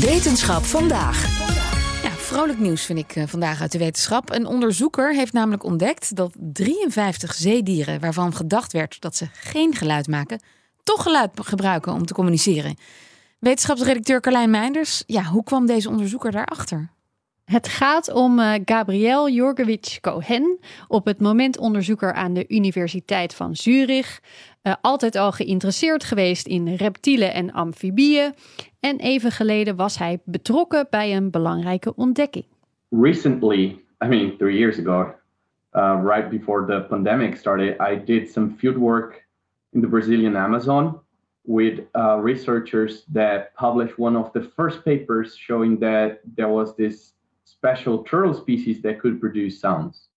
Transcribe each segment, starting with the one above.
Wetenschap vandaag. Ja, vrolijk nieuws vind ik eh, vandaag uit de wetenschap. Een onderzoeker heeft namelijk ontdekt dat 53 zeedieren, waarvan gedacht werd dat ze geen geluid maken, toch geluid gebruiken om te communiceren. Wetenschapsredacteur Carlijn Meinders, ja, hoe kwam deze onderzoeker daarachter? Het gaat om uh, Gabriel Jorgewitsch Cohen, op het moment onderzoeker aan de Universiteit van Zurich. Uh, altijd al geïnteresseerd geweest in reptielen en amfibieën. En even geleden was hij betrokken bij een belangrijke ontdekking. Recently, I mean three years ago, uh, right before the pandemic started, I did some fieldwork in the Brazilian Amazon with uh, researchers that published one of the first papers showing that there was this special turtle species that could produce sounds.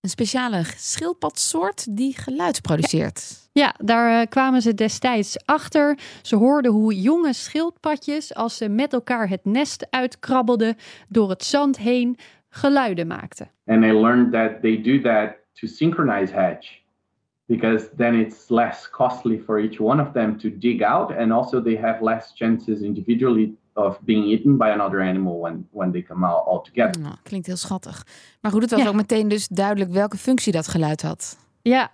Een speciale schildpadsoort die geluid produceert. Ja, daar uh, kwamen ze destijds achter. Ze hoorden hoe jonge schildpadjes, als ze met elkaar het nest uitkrabbelden, door het zand heen geluiden maakten. And they learned that they do that to synchronize hatch. Because then it's less costly for each one of them to dig out, and also they have less chances individually of being eaten by another animal when, when they come out all together. Nou, klinkt heel schattig. Maar goed, het was Ja. ook meteen dus duidelijk welke functie dat geluid had. Ja,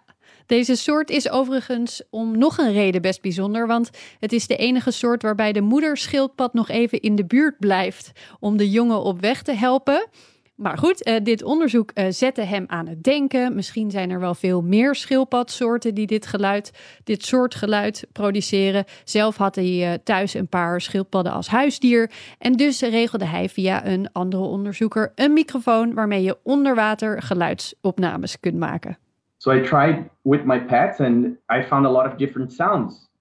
deze soort is overigens om nog een reden best bijzonder, want het is de enige soort waarbij de moederschildpad nog even in de buurt blijft om de jongen op weg te helpen. Maar goed, eh, dit onderzoek eh, zette hem aan het denken. Misschien zijn er wel veel meer schildpadsoorten die dit geluid, dit soort geluid produceren. Zelf had hij eh, thuis een paar schildpadden als huisdier. En dus regelde hij via een andere onderzoeker een microfoon waarmee je onder water geluidsopnames kunt maken. So I tried with my pets and I found a lot of different sounds.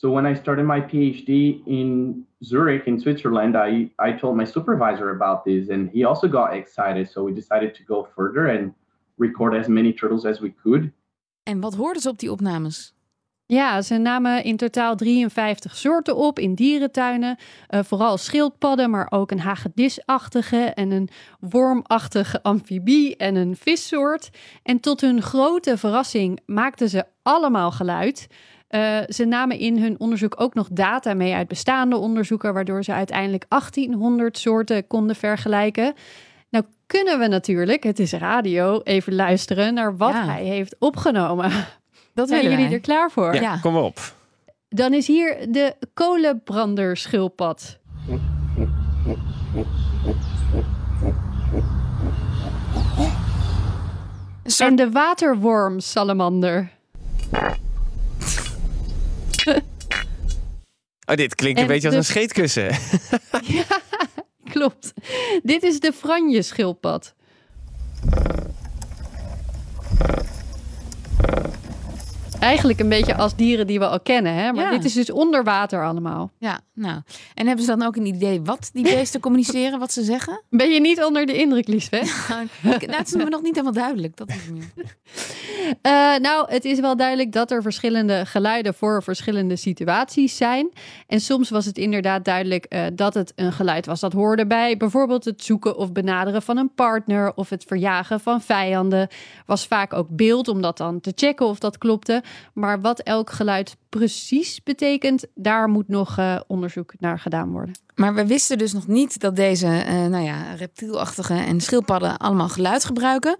So when I started my PhD in Zurich in Switzerland, I, I told my supervisor about this and he also got excited. So we decided to go further and record as many turtles as we could. En wat hoorden ze op die opnames? Ja, ze namen in totaal 53 soorten op in dierentuinen. Eh, vooral schildpadden, maar ook een hagedisachtige en een wormachtige amfibie en een vissoort. En tot hun grote verrassing maakten ze allemaal geluid. Eh, ze namen in hun onderzoek ook nog data mee uit bestaande onderzoeken, waardoor ze uiteindelijk 1800 soorten konden vergelijken. Nou kunnen we natuurlijk, het is radio, even luisteren naar wat Ja. hij heeft opgenomen. Dat Zijn willen jullie wij. er klaar voor? Ja, Ja. kom maar op. Dan is hier de soort- En de waterwormsalamander. Oh, dit klinkt een En beetje als een scheetkussen. Klopt. Dit is de franje schildpad. Eigenlijk een beetje als dieren die we al kennen, hè? Maar Ja. dit is dus onder water allemaal. Ja, nou. En hebben ze dan ook een idee wat die beesten communiceren, wat ze zeggen? Ben je niet onder de indruk, Liesbeth? Nou, nou, het is me nog niet helemaal duidelijk. Dat is meer. Eh, nou, het is wel duidelijk dat er verschillende geluiden voor verschillende situaties zijn. En soms was het inderdaad duidelijk eh, dat het een geluid was dat hoorde bij bijvoorbeeld het zoeken of benaderen van een partner of het verjagen van vijanden. Was vaak ook beeld om dat dan te checken of dat klopte. Maar wat elk geluid precies betekent, daar moet nog eh, onderzoek naar gedaan worden. Maar we wisten dus nog niet dat deze eh, nou ja, reptielachtige en schildpadden allemaal geluid gebruiken.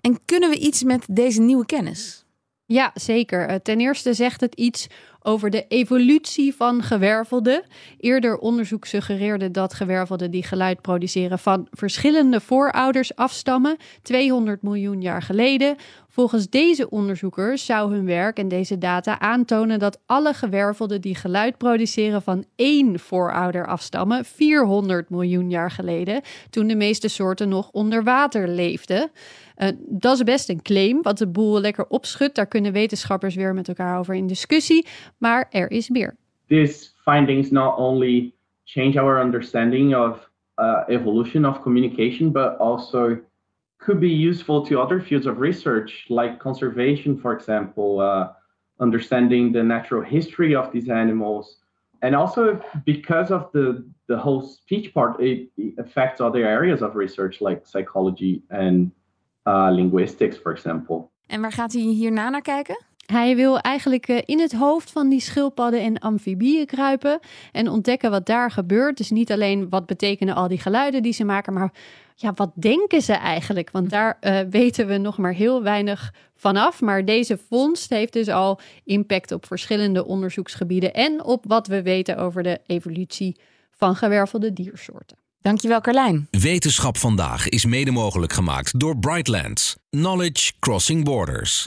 En kunnen we iets met deze nieuwe kennis? Ja, zeker. Eh, Ten eerste zegt het iets over de evolutie van gewervelden. Eerder onderzoek suggereerde dat gewervelden die geluid produceren van verschillende voorouders afstammen, 200 miljoen jaar geleden. Volgens deze onderzoekers zou hun werk en deze data aantonen dat alle gewervelden die geluid produceren van één voorouder afstammen, 400 miljoen jaar geleden, toen de meeste soorten nog onder water leefden. Uh, dat is best een claim, wat de boel lekker opschudt. Daar kunnen wetenschappers weer met elkaar over in discussie. Maar er is meer. These findings not only change our understanding of uh, evolution of communication, but also could be useful to other fields of research, like conservation, for example, uh, understanding the natural history of these animals. And also because of the, the whole speech part, it, it affects other areas of research like psychology and uh, linguistics, for example. En waar gaat hij hierna naar kijken? Hij wil eigenlijk eh, in het hoofd van die schildpadden en amfibieën kruipen en ontdekken wat daar gebeurt. Dus niet alleen wat betekenen al die geluiden die ze maken, maar ja, wat denken ze eigenlijk? Want daar uh, weten we nog maar heel weinig vanaf. Maar deze vondst heeft dus al impact op verschillende onderzoeksgebieden en op wat we weten over de evolutie van gewervelde diersoorten. Dankjewel, Carlijn. Wetenschap vandaag is mede mogelijk gemaakt door Brightlands. Knowledge Crossing Borders.